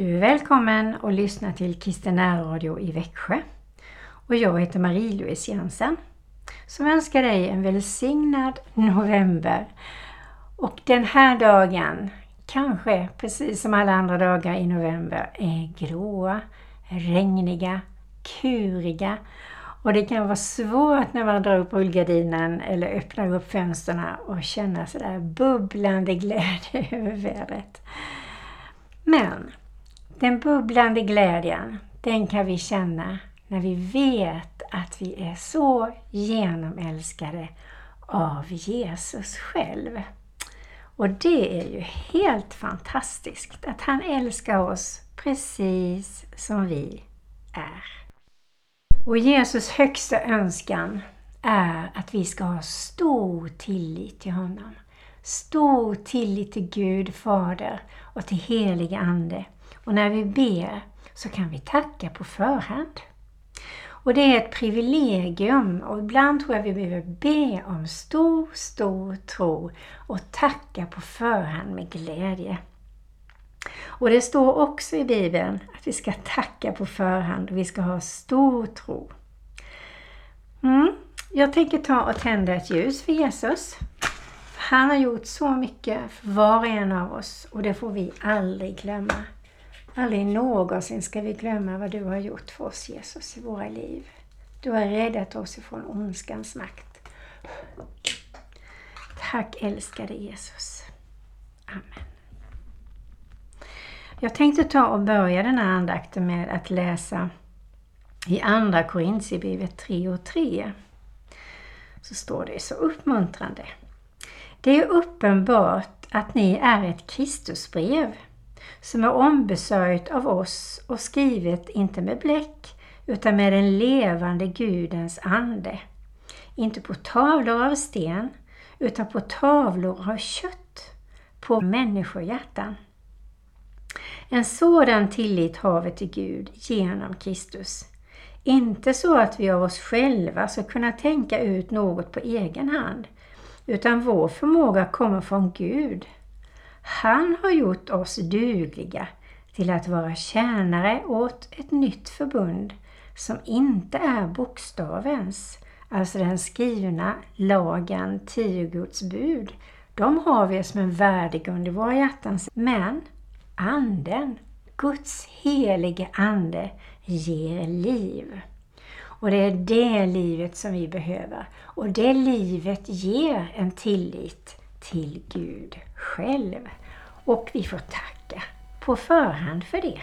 Du är välkommen att lyssna till Kristen Radio i Växjö. Och jag heter Marie-Louise Jensen som önskar dig en välsignad november. Och den här dagen, kanske precis som alla andra dagar i november, är gråa, regniga, kuriga och det kan vara svårt när man drar upp rullgardinen eller öppnar upp fönstren och känna sådär bubblande glädje över vädret. Men den bubblande glädjen, den kan vi känna när vi vet att vi är så genomälskade av Jesus själv. Och det är ju helt fantastiskt att han älskar oss precis som vi är. Och Jesus högsta önskan är att vi ska ha stor tillit till honom. Stor tillit till Gud Fader och till helige Ande. Och när vi ber så kan vi tacka på förhand. Och det är ett privilegium och ibland tror jag vi behöver be om stor, stor tro och tacka på förhand med glädje. Och det står också i Bibeln att vi ska tacka på förhand och vi ska ha stor tro. Mm. Jag tänker ta och tända ett ljus för Jesus. Han har gjort så mycket för var och en av oss och det får vi aldrig glömma. Aldrig någonsin ska vi glömma vad du har gjort för oss Jesus i våra liv. Du har räddat oss ifrån ondskans makt. Tack älskade Jesus. Amen. Jag tänkte ta och börja den här andakten med att läsa i Andra Korintierbrevet 3 och 3. Så står det så uppmuntrande. Det är uppenbart att ni är ett Kristusbrev som är ombesörjt av oss och skrivet inte med bläck utan med den levande Gudens ande. Inte på tavlor av sten utan på tavlor av kött, på människohjärtan. En sådan tillit har vi till Gud genom Kristus. Inte så att vi av oss själva ska kunna tänka ut något på egen hand, utan vår förmåga kommer från Gud. Han har gjort oss dugliga till att vara tjänare åt ett nytt förbund som inte är bokstavens, alltså den skrivna lagen, tio Guds bud. De har vi som en värdegrund i våra hjärtan, men Anden, Guds helige Ande, ger liv. Och det är det livet som vi behöver. Och det livet ger en tillit till Gud själv. Och vi får tacka på förhand för det.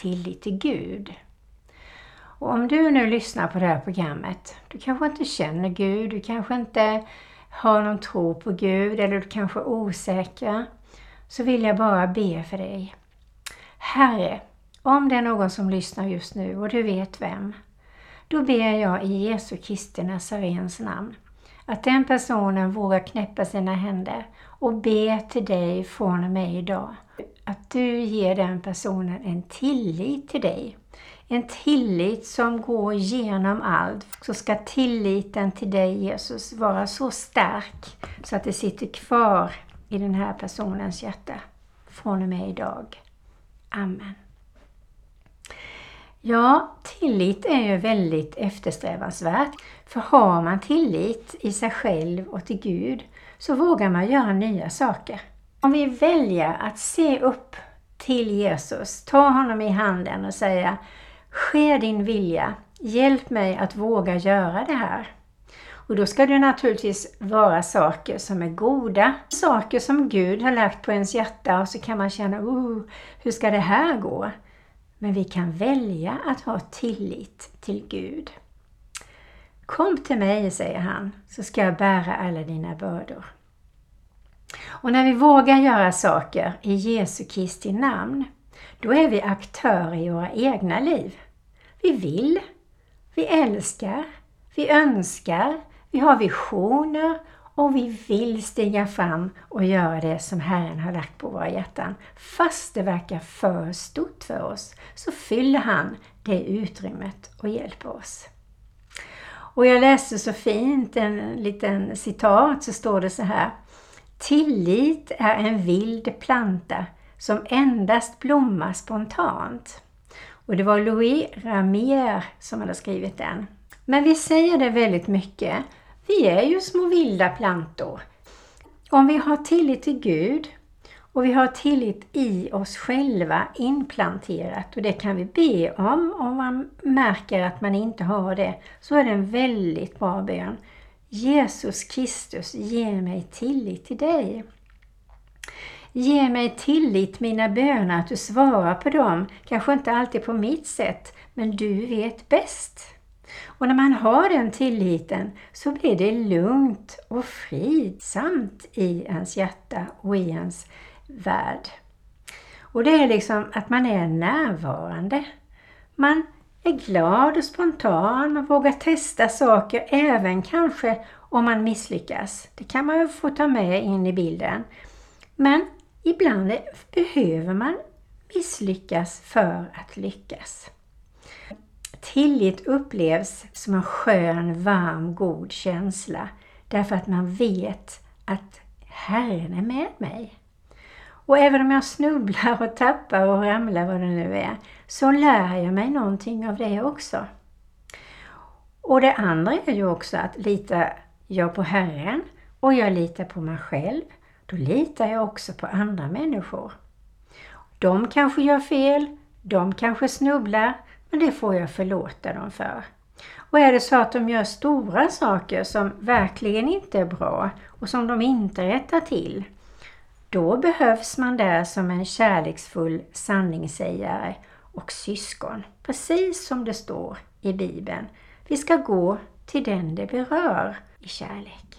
Tillit till Gud. Och om du nu lyssnar på det här programmet, du kanske inte känner Gud, du kanske inte har någon tro på Gud eller du kanske är osäker, så vill jag bara be för dig. Herre, om det är någon som lyssnar just nu och du vet vem, då ber jag i Jesu Kristi Nazarens namn att den personen vågar knäppa sina händer och be till dig från och med idag. Att du ger den personen en tillit till dig. En tillit som går genom allt. Så ska tilliten till dig Jesus vara så stark så att det sitter kvar i den här personens hjärta från och med idag. Amen. Ja, tillit är ju väldigt eftersträvansvärt. För har man tillit i sig själv och till Gud så vågar man göra nya saker. Om vi väljer att se upp till Jesus, ta honom i handen och säga Ske din vilja, hjälp mig att våga göra det här. Och då ska det naturligtvis vara saker som är goda, saker som Gud har lagt på ens hjärta och så kan man känna, oh, hur ska det här gå? Men vi kan välja att ha tillit till Gud. Kom till mig, säger han, så ska jag bära alla dina bördor. Och när vi vågar göra saker i Jesu Kristi namn, då är vi aktörer i våra egna liv. Vi vill, vi älskar, vi önskar, vi har visioner och vi vill stiga fram och göra det som Herren har lagt på våra hjärtan. Fast det verkar för stort för oss så fyller han det utrymmet och hjälper oss. Och jag läste så fint en liten citat så står det så här. Tillit är en vild planta som endast blommar spontant. Och det var Louis Ramier som hade skrivit den. Men vi säger det väldigt mycket. Vi är ju små vilda plantor. Om vi har tillit till Gud och vi har tillit i oss själva inplanterat och det kan vi be om. Om man märker att man inte har det så är det en väldigt bra bön. Jesus Kristus, ge mig tillit till dig. Ge mig tillit mina böner, att du svarar på dem. Kanske inte alltid på mitt sätt, men du vet bäst. Och när man har den tilliten så blir det lugnt och fridsamt i ens hjärta och i ens värld. Och det är liksom att man är närvarande. Man är glad och spontan, man vågar testa saker även kanske om man misslyckas. Det kan man ju få ta med in i bilden. Men ibland behöver man misslyckas för att lyckas. Tillit upplevs som en skön, varm, god känsla därför att man vet att Herren är med mig. Och även om jag snubblar och tappar och ramlar, vad det nu är, så lär jag mig någonting av det också. Och det andra är ju också att litar jag på Herren och jag litar på mig själv, då litar jag också på andra människor. De kanske gör fel, de kanske snubblar, men det får jag förlåta dem för. Och är det så att de gör stora saker som verkligen inte är bra och som de inte rättar till, då behövs man där som en kärleksfull sanningssägare och syskon. Precis som det står i Bibeln. Vi ska gå till den det berör i kärlek.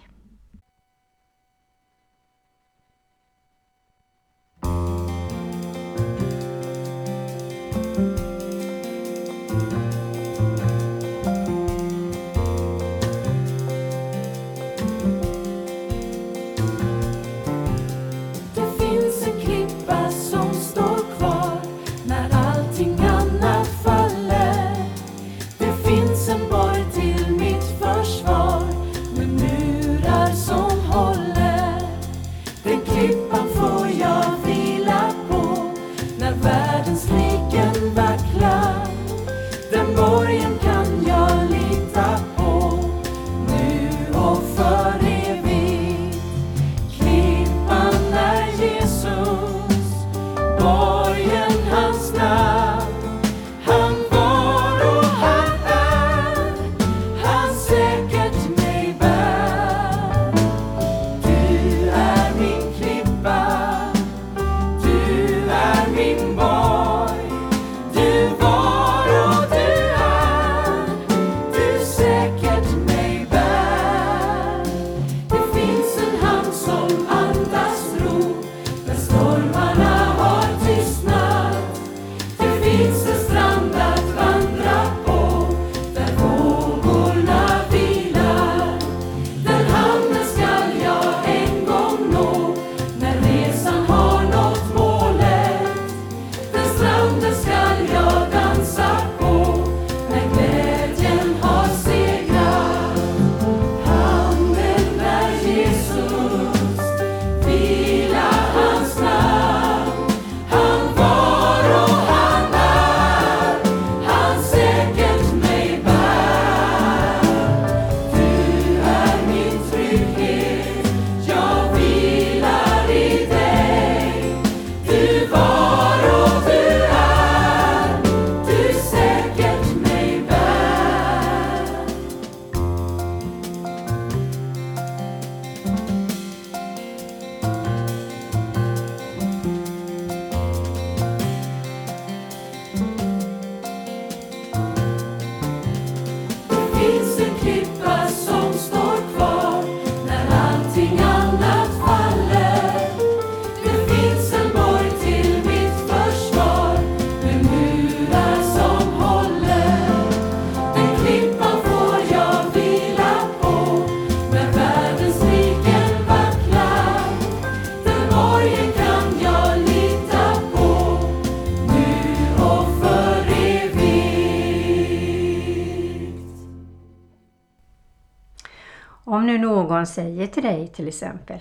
Nu någon säger till dig till exempel,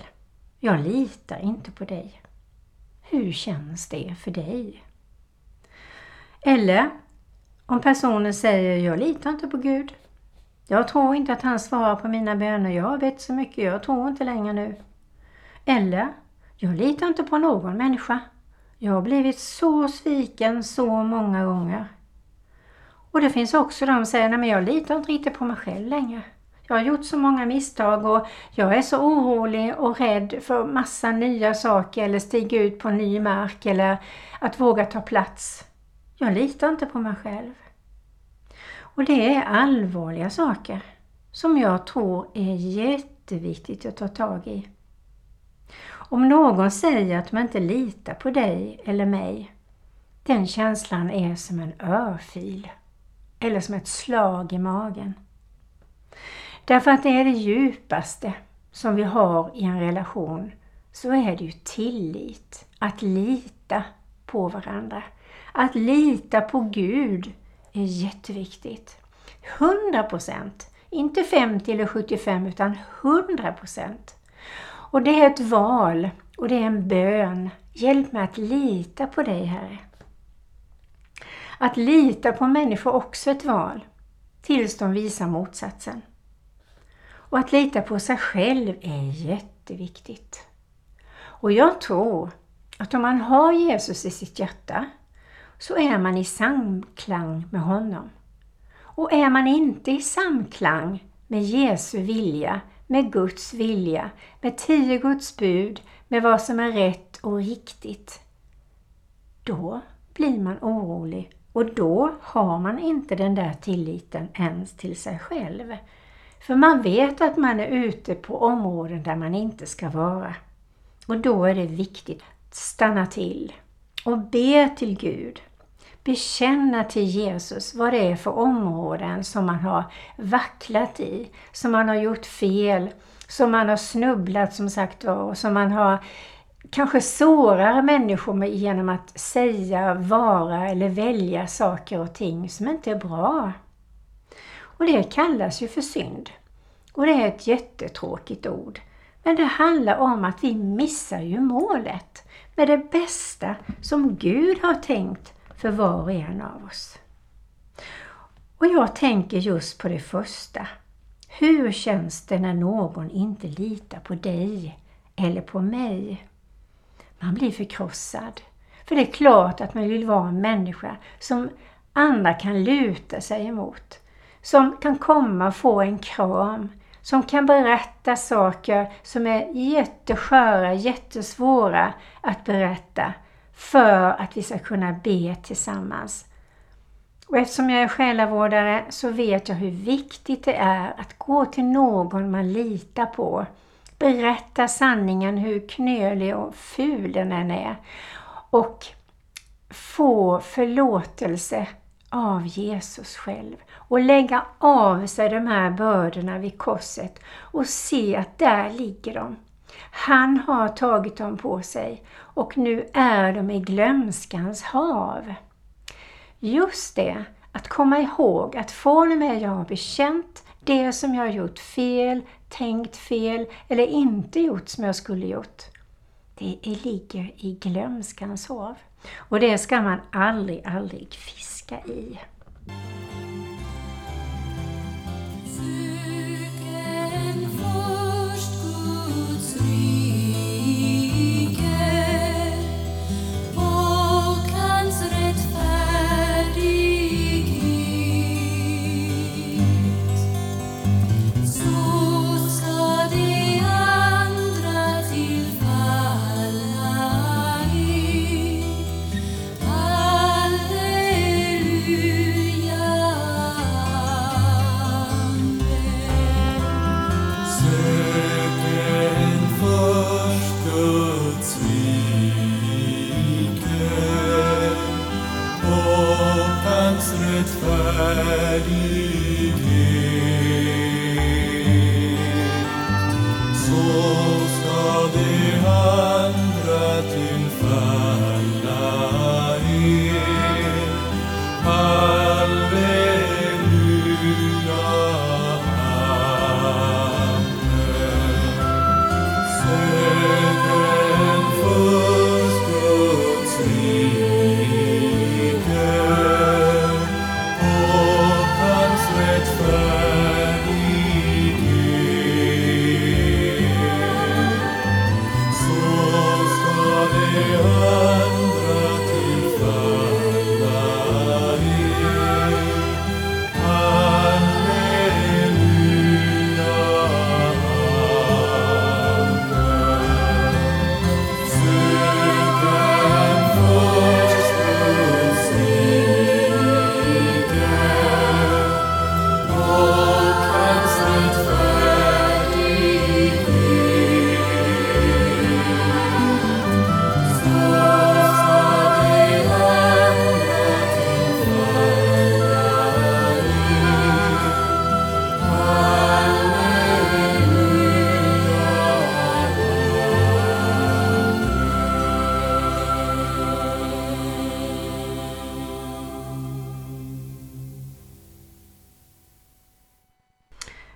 jag litar inte på dig. Hur känns det för dig? Eller om personen säger, jag litar inte på Gud. Jag tror inte att han svarar på mina böner. Jag har bett så mycket, jag tror inte längre nu. Eller, jag litar inte på någon människa. Jag har blivit så sviken så många gånger. Och det finns också de som säger, nej men jag litar inte riktigt på mig själv längre. Jag har gjort så många misstag och jag är så orolig och rädd för massa nya saker eller stiga ut på ny mark eller att våga ta plats. Jag litar inte på mig själv. Och det är allvarliga saker som jag tror är jätteviktigt att ta tag i. Om någon säger att man inte litar på dig eller mig, den känslan är som en örfil eller som ett slag i magen. Därför att det är det djupaste som vi har i en relation så är det ju tillit. Att lita på varandra. Att lita på Gud är jätteviktigt. 100 procent. Inte 50 eller 75 utan 100 procent. Och det är ett val och det är en bön. Hjälp mig att lita på dig Herre. Att lita på människor är också ett val. Tills de visar motsatsen. Och att lita på sig själv är jätteviktigt. Och jag tror att om man har Jesus i sitt hjärta så är man i samklang med honom. Och är man inte i samklang med Jesu vilja, med Guds vilja, med tio Guds bud, med vad som är rätt och riktigt, då blir man orolig och då har man inte den där tilliten ens till sig själv. För man vet att man är ute på områden där man inte ska vara. Och då är det viktigt att stanna till och be till Gud. Bekänna till Jesus vad det är för områden som man har vacklat i, som man har gjort fel, som man har snubblat som sagt var, och som man har kanske sårar människor med genom att säga, vara eller välja saker och ting som inte är bra. Och det kallas ju för synd. Och det är ett jättetråkigt ord. Men det handlar om att vi missar ju målet med det bästa som Gud har tänkt för var och en av oss. Och jag tänker just på det första. Hur känns det när någon inte litar på dig eller på mig? Man blir förkrossad. För det är klart att man vill vara en människa som andra kan luta sig emot. Som kan komma och få en kram. Som kan berätta saker som är jättesköra, jättesvåra att berätta för att vi ska kunna be tillsammans. Och eftersom jag är själavårdare så vet jag hur viktigt det är att gå till någon man litar på. Berätta sanningen hur knölig och ful den än är. Och få förlåtelse av Jesus själv och lägga av sig de här bördorna vid korset och se att där ligger de. Han har tagit dem på sig och nu är de i glömskans hav. Just det, att komma ihåg att från och med jag har bekänt det som jag har gjort fel, tänkt fel eller inte gjort som jag skulle gjort. Det ligger i glömskans hav. Och det ska man aldrig, aldrig fiska i.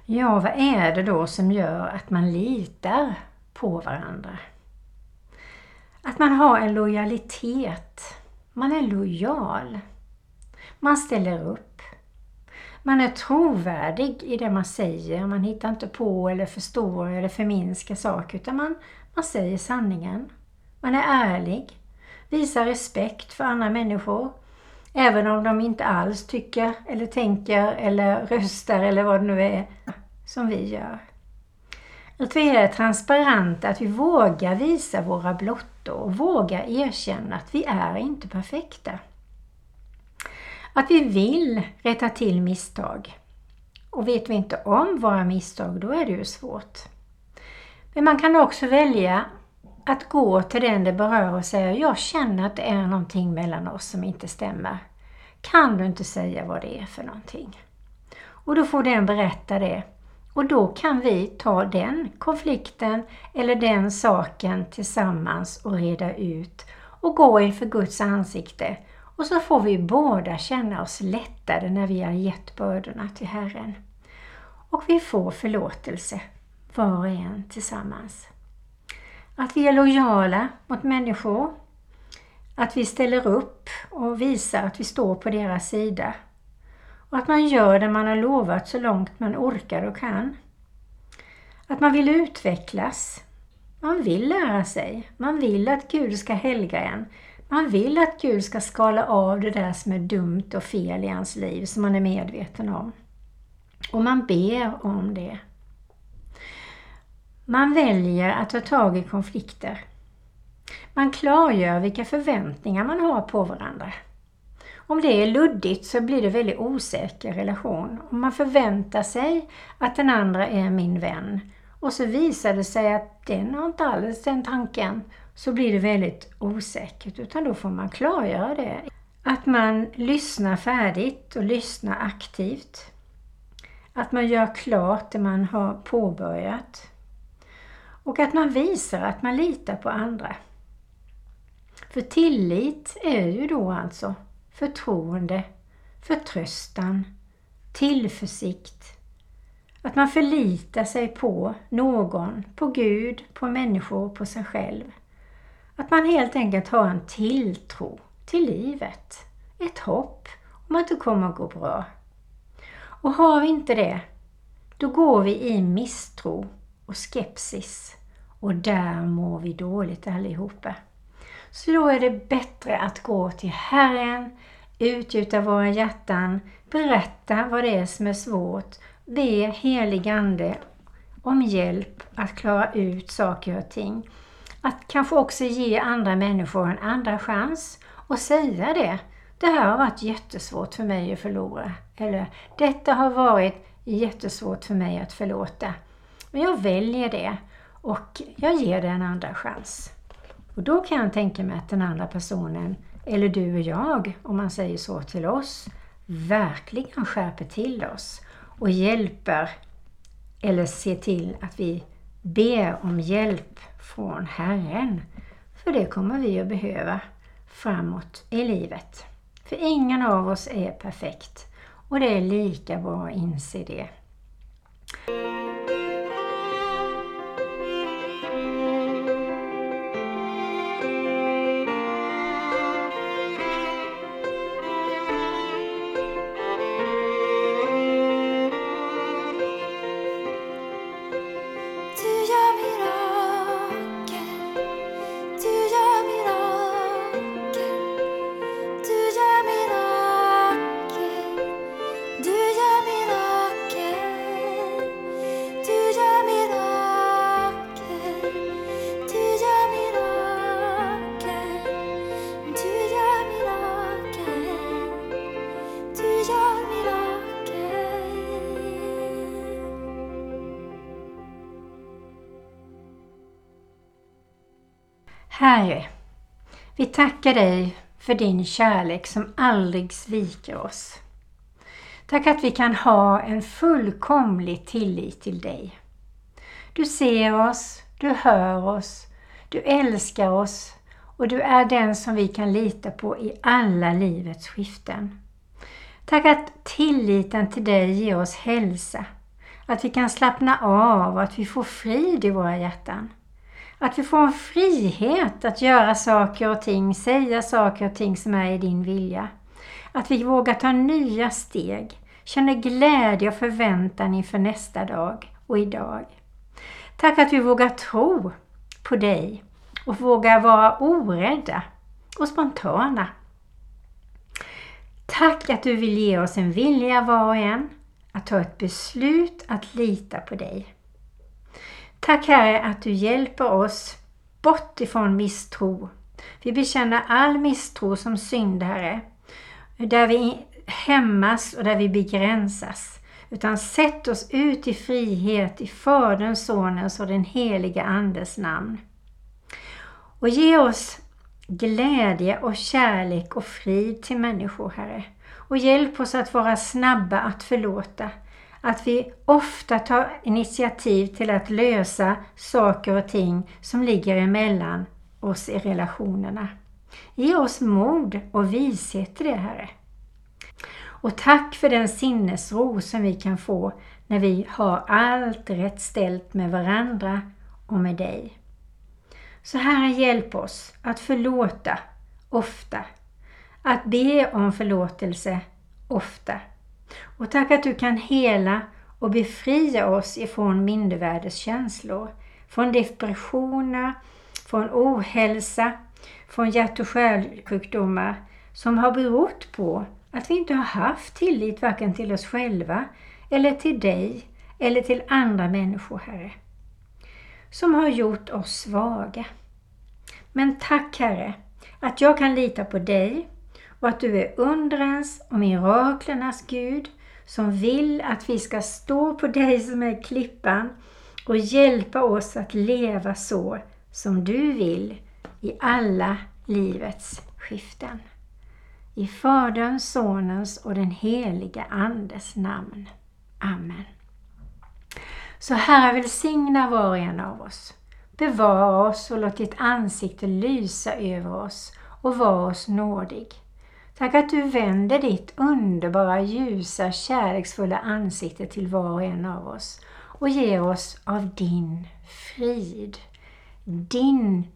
Ja, vad är det då som gör att man litar på varandra? Att man har en lojalitet. Man är lojal. Man ställer upp. Man är trovärdig i det man säger. Man hittar inte på eller förstår eller förminskar saker utan man, man säger sanningen. Man är ärlig. Visar respekt för andra människor. Även om de inte alls tycker eller tänker eller röstar eller vad det nu är som vi gör. Att vi är transparenta, att vi vågar visa våra blottor och vågar erkänna att vi är inte perfekta. Att vi vill rätta till misstag. Och vet vi inte om våra misstag, då är det ju svårt. Men man kan också välja att gå till den det berör och säga jag känner att det är någonting mellan oss som inte stämmer. Kan du inte säga vad det är för någonting? Och då får den berätta det och då kan vi ta den konflikten eller den saken tillsammans och reda ut och gå inför Guds ansikte. Och så får vi båda känna oss lättade när vi har gett bördorna till Herren. Och vi får förlåtelse, var och en tillsammans. Att vi är lojala mot människor. Att vi ställer upp och visar att vi står på deras sida och att man gör det man har lovat så långt man orkar och kan. Att man vill utvecklas. Man vill lära sig. Man vill att Gud ska helga en. Man vill att Gud ska skala av det där som är dumt och fel i ens liv som man är medveten om. Och man ber om det. Man väljer att ta tag i konflikter. Man klargör vilka förväntningar man har på varandra. Om det är luddigt så blir det väldigt osäker relation. Om man förväntar sig att den andra är min vän och så visar det sig att den har inte alls den tanken. så blir det väldigt osäkert utan då får man klargöra det. Att man lyssnar färdigt och lyssnar aktivt. Att man gör klart det man har påbörjat. Och att man visar att man litar på andra. För tillit är ju då alltså förtroende, förtröstan, tillförsikt. Att man förlitar sig på någon, på Gud, på människor, på sig själv. Att man helt enkelt har en tilltro till livet. Ett hopp om att det kommer att gå bra. Och har vi inte det, då går vi i misstro och skepsis. Och där mår vi dåligt allihopa. Så då är det bättre att gå till Herren, utgjuta våra hjärtan, berätta vad det är som är svårt, be helig Ande om hjälp att klara ut saker och ting. Att kanske också ge andra människor en andra chans och säga det. Det här har varit jättesvårt för mig att förlora. Eller detta har varit jättesvårt för mig att förlåta. Men jag väljer det och jag ger det en andra chans. Och då kan jag tänka mig att den andra personen, eller du och jag, om man säger så till oss, verkligen skärper till oss och hjälper eller ser till att vi ber om hjälp från Herren. För det kommer vi att behöva framåt i livet. För ingen av oss är perfekt och det är lika bra att inse det. Vi tackar dig för din kärlek som aldrig sviker oss. Tack att vi kan ha en fullkomlig tillit till dig. Du ser oss, du hör oss, du älskar oss och du är den som vi kan lita på i alla livets skiften. Tack att tilliten till dig ger oss hälsa, att vi kan slappna av och att vi får frid i våra hjärtan. Att vi får en frihet att göra saker och ting, säga saker och ting som är i din vilja. Att vi vågar ta nya steg, känner glädje och förväntan inför nästa dag och idag. Tack att vi vågar tro på dig och vågar vara orädda och spontana. Tack att du vill ge oss en vilja var och en att ta ett beslut att lita på dig. Tack Herre att du hjälper oss bort ifrån misstro. Vi bekänner all misstro som syndare, Där vi hämmas och där vi begränsas. Utan sätt oss ut i frihet i Faderns, Sonens och den Helige Andes namn. Och ge oss glädje och kärlek och frid till människor, Herre. Och hjälp oss att vara snabba att förlåta att vi ofta tar initiativ till att lösa saker och ting som ligger emellan oss i relationerna. Ge oss mod och vishet till det, Herre. Och tack för den sinnesro som vi kan få när vi har allt rätt ställt med varandra och med dig. Så Herre, hjälp oss att förlåta ofta, att be om förlåtelse ofta och tack att du kan hela och befria oss ifrån mindervärdeskänslor, från depressioner, från ohälsa, från hjärt och själsjukdomar som har berott på att vi inte har haft tillit varken till oss själva eller till dig eller till andra människor, Herre. Som har gjort oss svaga. Men tack Herre, att jag kan lita på dig och att du är undrens och miraklernas Gud som vill att vi ska stå på dig som är klippan och hjälpa oss att leva så som du vill i alla livets skiften. I Faderns, Sonens och den heliga Andes namn. Amen. Så Herre välsigna var och en av oss. Bevara oss och låt ditt ansikte lysa över oss och var oss nådig. Tack att du vänder ditt underbara, ljusa, kärleksfulla ansikte till var och en av oss och ger oss av din frid, din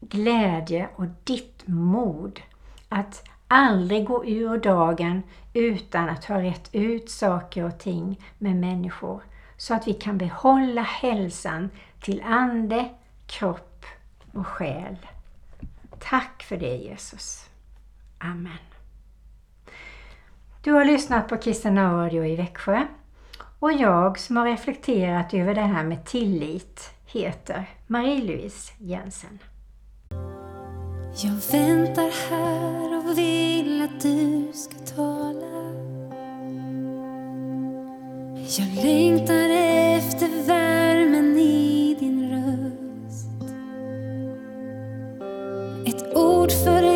glädje och ditt mod att aldrig gå ur dagen utan att ha rätt ut saker och ting med människor så att vi kan behålla hälsan till ande, kropp och själ. Tack för det Jesus. Amen. Du har lyssnat på Kristina Radio i Växjö och jag som har reflekterat över det här med tillit heter Marie-Louise Jensen. Jag väntar här och vill att du ska tala. Jag längtar efter värmen i din röst. Ett ord för